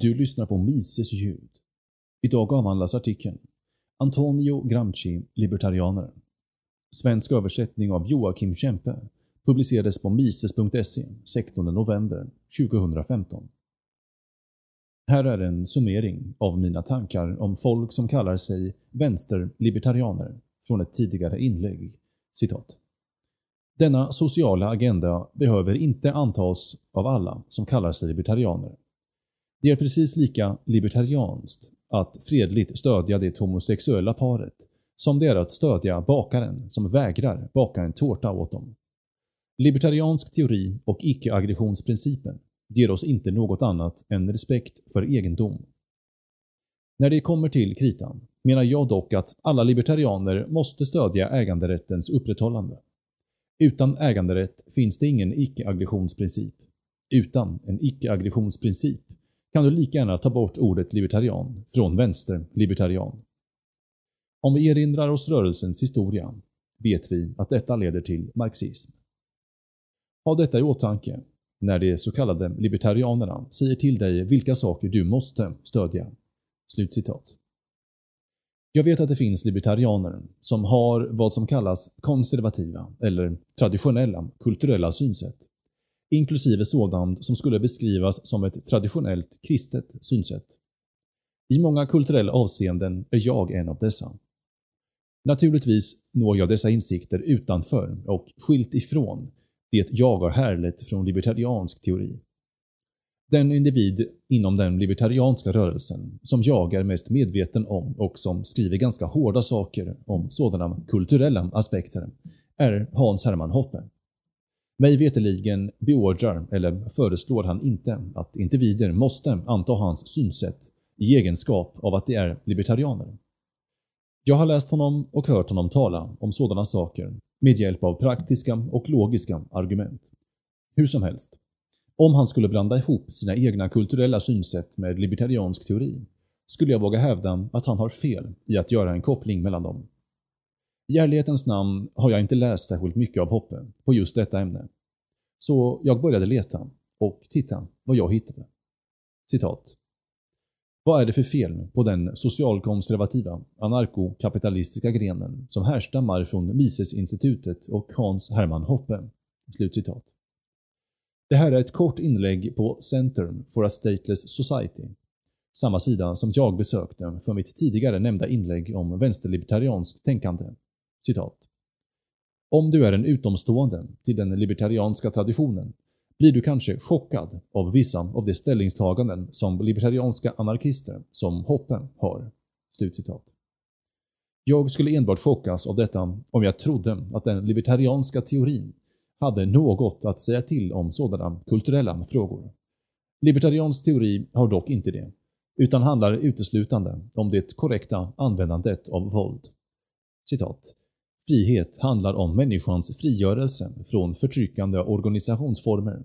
Du lyssnar på Mises ljud. Idag avhandlas artikeln Antonio Gramsci, libertarianer”. Svensk översättning av Joakim Kempe publicerades på mises.se 16 november 2015. Här är en summering av mina tankar om folk som kallar sig vänsterlibertarianer från ett tidigare inlägg. Citat. Denna sociala agenda behöver inte antas av alla som kallar sig libertarianer. Det är precis lika libertarianskt att fredligt stödja det homosexuella paret som det är att stödja bakaren som vägrar baka en tårta åt dem. Libertariansk teori och icke-aggressionsprincipen ger oss inte något annat än respekt för egendom. När det kommer till kritan menar jag dock att alla libertarianer måste stödja äganderättens upprätthållande. Utan äganderätt finns det ingen icke-aggressionsprincip. Utan en icke-aggressionsprincip kan du lika gärna ta bort ordet libertarian från vänster-libertarian. Om vi erinrar oss rörelsens historia vet vi att detta leder till marxism. Ha detta i åtanke när de så kallade libertarianerna säger till dig vilka saker du måste stödja.” Slutcitat. Jag vet att det finns libertarianer som har vad som kallas konservativa eller traditionella kulturella synsätt, inklusive sådant som skulle beskrivas som ett traditionellt kristet synsätt. I många kulturella avseenden är jag en av dessa. Naturligtvis når jag dessa insikter utanför och skilt ifrån det jag har härlett från libertariansk teori. Den individ inom den libertarianska rörelsen som jag är mest medveten om och som skriver ganska hårda saker om sådana kulturella aspekter är Hans Hermann Hoppe. Mig veteligen beordrar eller föreslår han inte att individer måste anta hans synsätt i egenskap av att de är libertarianer. Jag har läst honom och hört honom tala om sådana saker med hjälp av praktiska och logiska argument. Hur som helst, om han skulle blanda ihop sina egna kulturella synsätt med libertariansk teori skulle jag våga hävda att han har fel i att göra en koppling mellan dem. I ärlighetens namn har jag inte läst särskilt mycket av Hoppe på just detta ämne. Så jag började leta och titta vad jag hittade. Citat. Vad är det för fel på den socialkonservativa, anarkokapitalistiska grenen som härstammar från Misesinstitutet och Hans Hermann Hoppe?” Slutcitat. Det här är ett kort inlägg på Center for a Stateless Society, samma sida som jag besökte för mitt tidigare nämnda inlägg om vänsterlibertarianskt tänkande. Citat. Om du är en utomstående till den libertarianska traditionen blir du kanske chockad av vissa av de ställningstaganden som libertarianska anarkister som Hoppe har.” Slutcitat. Jag skulle enbart chockas av detta om jag trodde att den libertarianska teorin hade något att säga till om sådana kulturella frågor. Libertariansk teori har dock inte det, utan handlar uteslutande om det korrekta användandet av våld. Citat. Frihet handlar om människans frigörelse från förtryckande organisationsformer.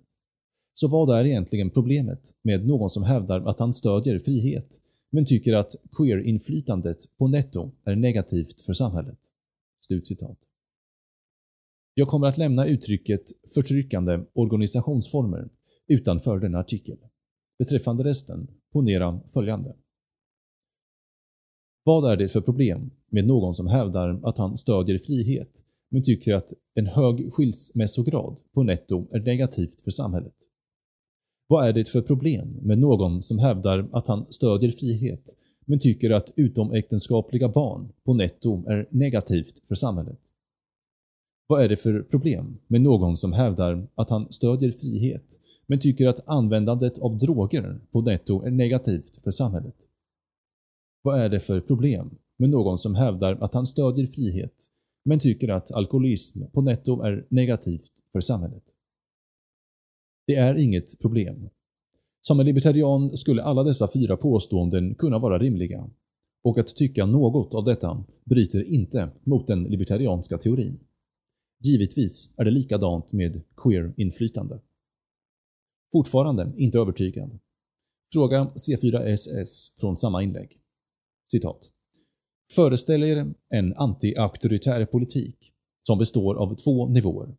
Så vad är egentligen problemet med någon som hävdar att han stödjer frihet, men tycker att queer-inflytandet på netto är negativt för samhället?” Slutcitat. Jag kommer att lämna uttrycket förtryckande organisationsformer utanför denna artikel. Beträffande resten, ponera följande. Vad är det för problem med någon som hävdar att han stödjer frihet men tycker att en hög skilsmässograd på netto är negativt för samhället? Vad är det för problem med någon som hävdar att han stödjer frihet men tycker att utomäktenskapliga barn på netto är negativt för samhället? Vad är det för problem med någon som hävdar att han stödjer frihet men tycker att användandet av droger på netto är negativt för samhället? Vad är det för problem med någon som hävdar att han stödjer frihet men tycker att alkoholism på netto är negativt för samhället? Det är inget problem. Som en libertarian skulle alla dessa fyra påståenden kunna vara rimliga och att tycka något av detta bryter inte mot den libertarianska teorin. Givetvis är det likadant med queer-inflytande. Fortfarande inte övertygad. Fråga C4SS från samma inlägg. Citat. Föreställ er en anti-auktoritär politik som består av två nivåer.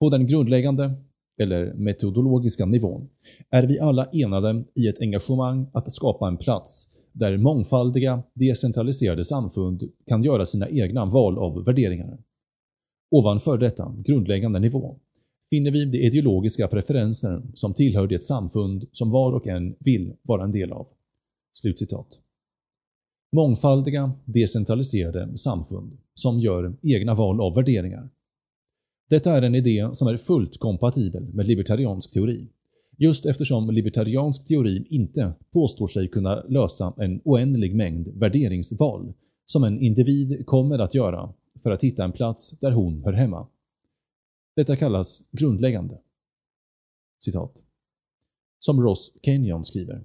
På den grundläggande eller metodologiska nivån, är vi alla enade i ett engagemang att skapa en plats där mångfaldiga, decentraliserade samfund kan göra sina egna val av värderingar. Ovanför detta grundläggande nivå finner vi de ideologiska preferenser som tillhör det samfund som var och en vill vara en del av. Slutcitat. Mångfaldiga, decentraliserade samfund som gör egna val av värderingar. Detta är en idé som är fullt kompatibel med libertariansk teori, just eftersom libertariansk teori inte påstår sig kunna lösa en oändlig mängd värderingsval som en individ kommer att göra för att hitta en plats där hon hör hemma. Detta kallas grundläggande. Citat. Som Ross Kenyon skriver.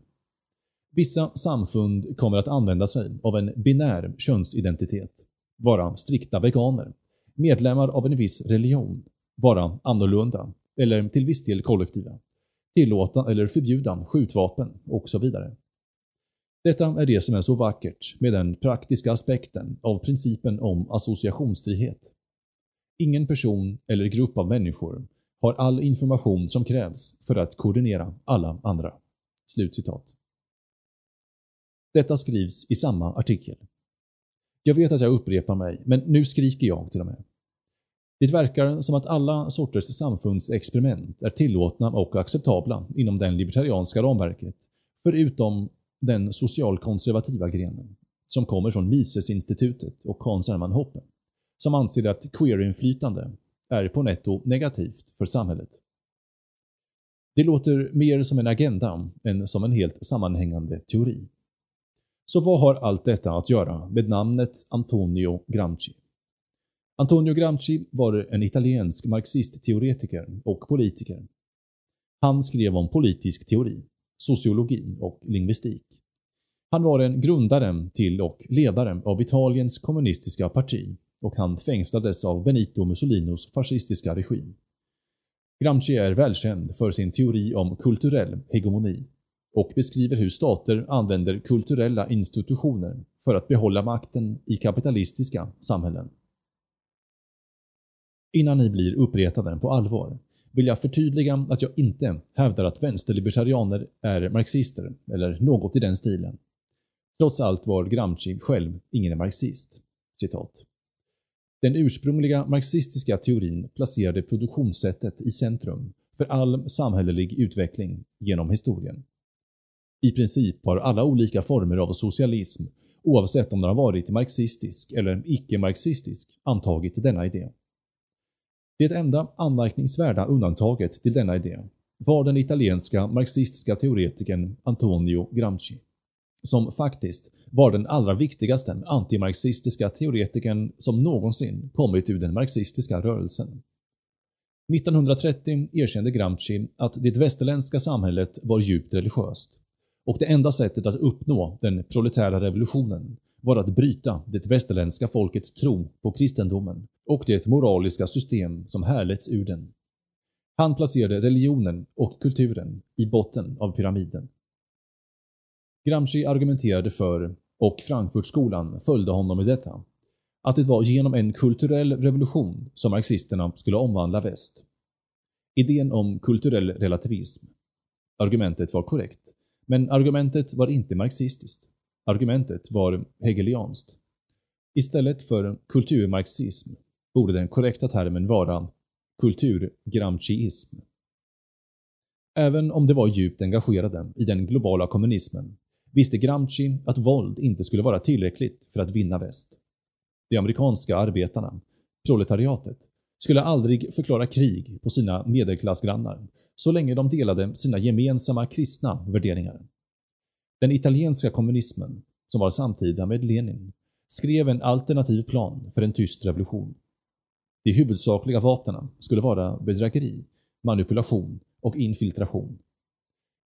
Vissa samfund kommer att använda sig av en binär könsidentitet, vara strikta veganer, medlemmar av en viss religion, vara annorlunda eller till viss del kollektiva, tillåta eller förbjuda skjutvapen och så vidare. Detta är det som är så vackert med den praktiska aspekten av principen om associationsfrihet. Ingen person eller grupp av människor har all information som krävs för att koordinera alla andra.” Slutcitat. Detta skrivs i samma artikel. Jag vet att jag upprepar mig, men nu skriker jag till och med. Det verkar som att alla sorters samfundsexperiment är tillåtna och acceptabla inom det libertarianska ramverket, förutom den socialkonservativa grenen, som kommer från Misesinstitutet och Hans Hermann Hoppe, som anser att queerinflytande är på netto negativt för samhället. Det låter mer som en agenda än som en helt sammanhängande teori. Så vad har allt detta att göra med namnet Antonio Gramsci? Antonio Gramsci var en italiensk marxist-teoretiker och politiker. Han skrev om politisk teori, sociologi och lingvistik. Han var en grundare till och ledare av Italiens kommunistiska parti och han fängslades av Benito Mussolinos fascistiska regim. Gramsci är välkänd för sin teori om kulturell hegemoni och beskriver hur stater använder kulturella institutioner för att behålla makten i kapitalistiska samhällen. Innan ni blir uppretade på allvar vill jag förtydliga att jag inte hävdar att vänsterlibertarianer är marxister eller något i den stilen. Trots allt var Gramsci själv ingen marxist. Citat. Den ursprungliga marxistiska teorin placerade produktionssättet i centrum för all samhällelig utveckling genom historien. I princip har alla olika former av socialism, oavsett om den har varit marxistisk eller icke-marxistisk, antagit denna idé. Det enda anmärkningsvärda undantaget till denna idé var den italienska marxistiska teoretikern Antonio Gramsci, som faktiskt var den allra viktigaste antimarxistiska teoretikern som någonsin kommit ur den marxistiska rörelsen. 1930 erkände Gramsci att det västerländska samhället var djupt religiöst och det enda sättet att uppnå den proletära revolutionen var att bryta det västerländska folkets tro på kristendomen och det moraliska system som härletts ur den. Han placerade religionen och kulturen i botten av pyramiden. Gramsci argumenterade för, och Frankfurtskolan följde honom i detta, att det var genom en kulturell revolution som marxisterna skulle omvandla väst. Idén om kulturell relativism. Argumentet var korrekt, men argumentet var inte marxistiskt. Argumentet var hegelianskt. Istället för kulturmarxism borde den korrekta termen vara kulturgramsciism. Även om de var djupt engagerade i den globala kommunismen visste Gramsci att våld inte skulle vara tillräckligt för att vinna väst. De amerikanska arbetarna, proletariatet, skulle aldrig förklara krig på sina medelklassgrannar så länge de delade sina gemensamma kristna värderingar. Den italienska kommunismen, som var samtida med Lenin, skrev en alternativ plan för en tyst revolution. De huvudsakliga vapnen skulle vara bedrägeri, manipulation och infiltration.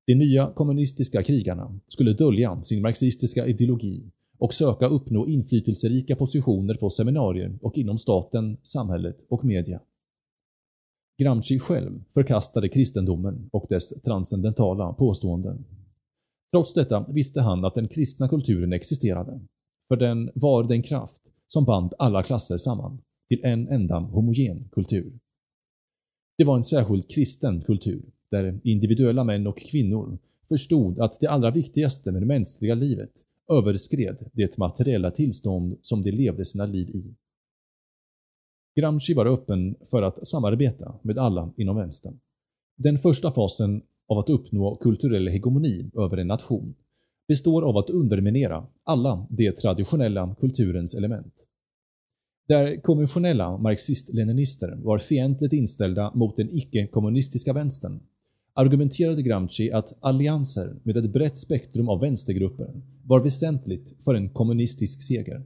De nya kommunistiska krigarna skulle dölja sin marxistiska ideologi och söka uppnå inflytelserika positioner på seminarier och inom staten, samhället och media. Gramsci själv förkastade kristendomen och dess transcendentala påståenden. Trots detta visste han att den kristna kulturen existerade, för den var den kraft som band alla klasser samman till en enda homogen kultur. Det var en särskilt kristen kultur, där individuella män och kvinnor förstod att det allra viktigaste med det mänskliga livet överskred det materiella tillstånd som de levde sina liv i. Gramsci var öppen för att samarbeta med alla inom vänstern. Den första fasen av att uppnå kulturell hegemoni över en nation består av att underminera alla de traditionella kulturens element. Där konventionella marxist-leninister var fientligt inställda mot den icke-kommunistiska vänstern argumenterade Gramsci att allianser med ett brett spektrum av vänstergrupper var väsentligt för en kommunistisk seger.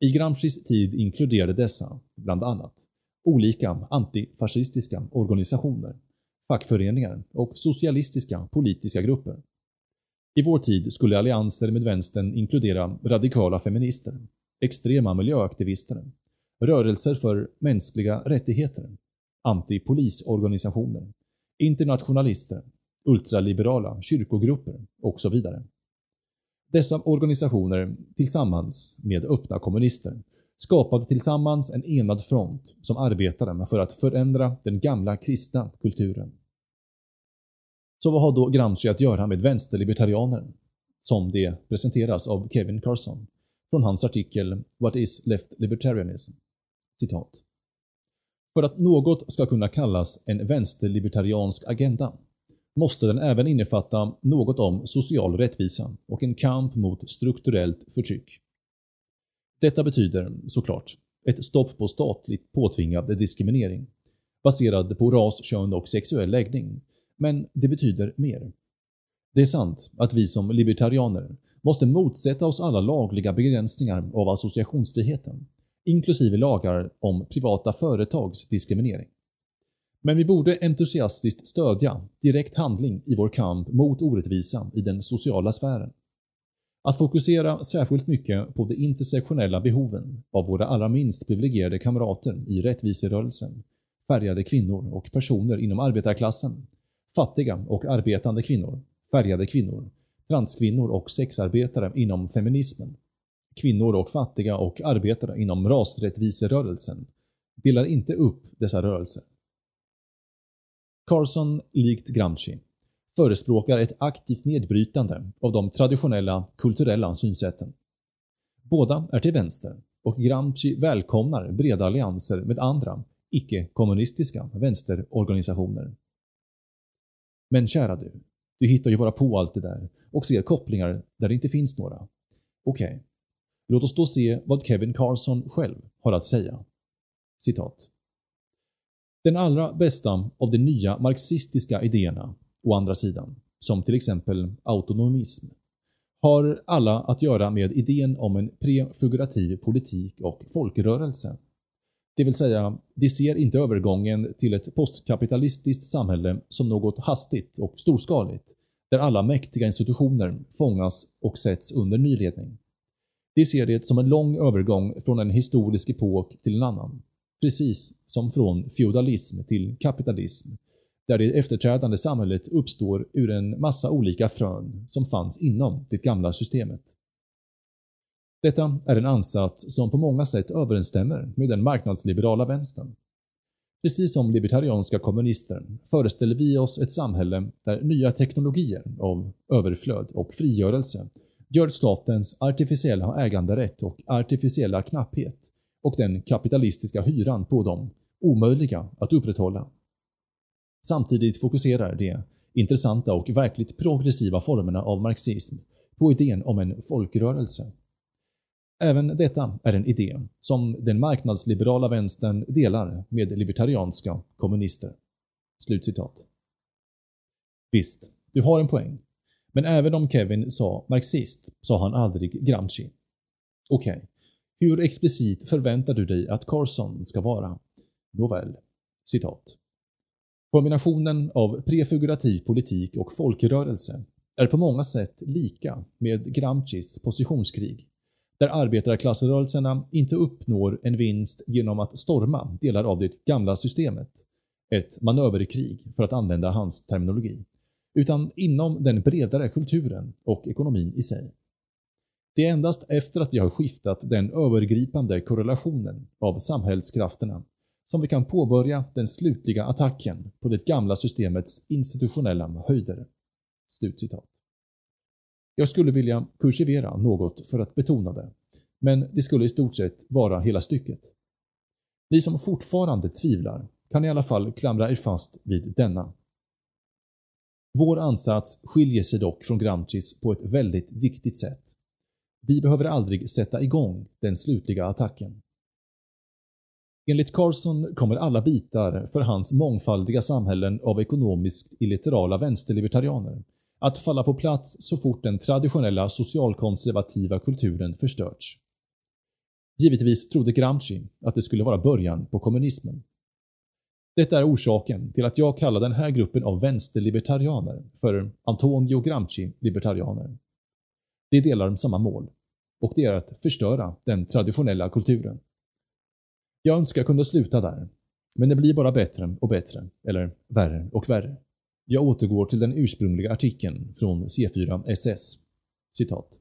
I Gramscis tid inkluderade dessa, bland annat, olika antifascistiska organisationer, fackföreningar och socialistiska politiska grupper. I vår tid skulle allianser med vänstern inkludera radikala feminister, extrema miljöaktivister, rörelser för mänskliga rättigheter, antipolisorganisationer, internationalister, ultraliberala kyrkogrupper och så vidare. Dessa organisationer, tillsammans med öppna kommunister, skapade tillsammans en enad front som arbetade för att förändra den gamla kristna kulturen. Så vad har då Gramsci att göra med vänsterlibertarianer? Som det presenteras av Kevin Carson från hans artikel “What is left libertarianism?” Citat. För att något ska kunna kallas en vänsterlibertariansk agenda måste den även innefatta något om social rättvisa och en kamp mot strukturellt förtryck. Detta betyder, såklart, ett stopp på statligt påtvingad diskriminering baserad på ras, kön och sexuell läggning, men det betyder mer. Det är sant att vi som libertarianer måste motsätta oss alla lagliga begränsningar av associationsfriheten, inklusive lagar om privata företags diskriminering. Men vi borde entusiastiskt stödja direkt handling i vår kamp mot orättvisa i den sociala sfären. Att fokusera särskilt mycket på de intersektionella behoven av våra allra minst privilegierade kamrater i rättviserörelsen, färgade kvinnor och personer inom arbetarklassen, fattiga och arbetande kvinnor, färgade kvinnor, transkvinnor och sexarbetare inom feminismen, kvinnor och fattiga och arbetare inom rasrättviserörelsen delar inte upp dessa rörelser. Carson, likt Gramsci, förespråkar ett aktivt nedbrytande av de traditionella kulturella synsätten. Båda är till vänster och Gramsci välkomnar breda allianser med andra, icke-kommunistiska vänsterorganisationer. Men kära du, du hittar ju bara på allt det där och ser kopplingar där det inte finns några. Okej, okay låt oss då se vad Kevin Carson själv har att säga. Citat. Den allra bästa av de nya marxistiska idéerna, å andra sidan, som till exempel autonomism, har alla att göra med idén om en prefigurativ politik och folkrörelse. Det vill säga, de ser inte övergången till ett postkapitalistiskt samhälle som något hastigt och storskaligt, där alla mäktiga institutioner fångas och sätts under ny ledning. De ser det som en lång övergång från en historisk epok till en annan precis som från feodalism till kapitalism, där det efterträdande samhället uppstår ur en massa olika frön som fanns inom det gamla systemet. Detta är en ansats som på många sätt överensstämmer med den marknadsliberala vänstern. Precis som libertarianska kommunister föreställer vi oss ett samhälle där nya teknologier av överflöd och frigörelse gör statens artificiella äganderätt och artificiella knapphet och den kapitalistiska hyran på dem omöjliga att upprätthålla. Samtidigt fokuserar de intressanta och verkligt progressiva formerna av marxism på idén om en folkrörelse. Även detta är en idé som den marknadsliberala vänstern delar med libertarianska kommunister.” Slutcitat. Visst, du har en poäng. Men även om Kevin sa marxist sa han aldrig Gramsci. Okej, okay. Hur explicit förväntar du dig att Carson ska vara? Nåväl, citat. Kombinationen av prefigurativ politik och folkrörelse är på många sätt lika med Gramscis positionskrig, där arbetarklassrörelserna inte uppnår en vinst genom att storma delar av det gamla systemet, ett manöverkrig för att använda hans terminologi, utan inom den bredare kulturen och ekonomin i sig. Det är endast efter att vi har skiftat den övergripande korrelationen av samhällskrafterna som vi kan påbörja den slutliga attacken på det gamla systemets institutionella höjder.” Slutcitat. Jag skulle vilja kursivera något för att betona det, men det skulle i stort sett vara hela stycket. Ni som fortfarande tvivlar kan i alla fall klamra er fast vid denna. Vår ansats skiljer sig dock från Gramscis på ett väldigt viktigt sätt. Vi behöver aldrig sätta igång den slutliga attacken. Enligt Carson kommer alla bitar för hans mångfaldiga samhällen av ekonomiskt illiterala vänsterlibertarianer att falla på plats så fort den traditionella socialkonservativa kulturen förstörts. Givetvis trodde Gramsci att det skulle vara början på kommunismen. Detta är orsaken till att jag kallar den här gruppen av vänsterlibertarianer för Antonio Gramsci-libertarianer. De delar samma mål, och det är att förstöra den traditionella kulturen. Jag önskar kunna sluta där, men det blir bara bättre och bättre, eller värre och värre. Jag återgår till den ursprungliga artikeln från C4SS. Citat.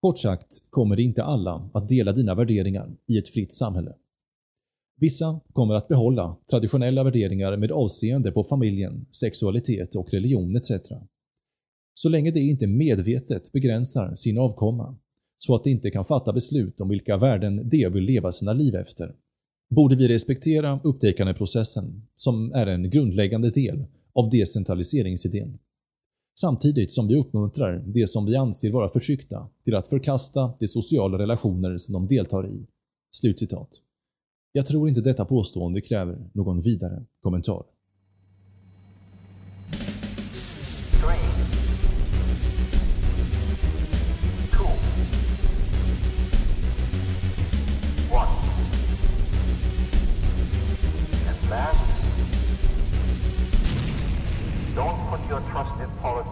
Kort sagt kommer det inte alla att dela dina värderingar i ett fritt samhälle. Vissa kommer att behålla traditionella värderingar med avseende på familjen, sexualitet och religion etc. Så länge de inte medvetet begränsar sin avkomma, så att de inte kan fatta beslut om vilka värden de vill leva sina liv efter, borde vi respektera upptäckandeprocessen som är en grundläggande del av decentraliseringsidén. Samtidigt som vi uppmuntrar de som vi anser vara förtryckta till att förkasta de sociala relationer som de deltar i.” Slutcitat. Jag tror inte detta påstående kräver någon vidare kommentar. Don't put your trust in politics.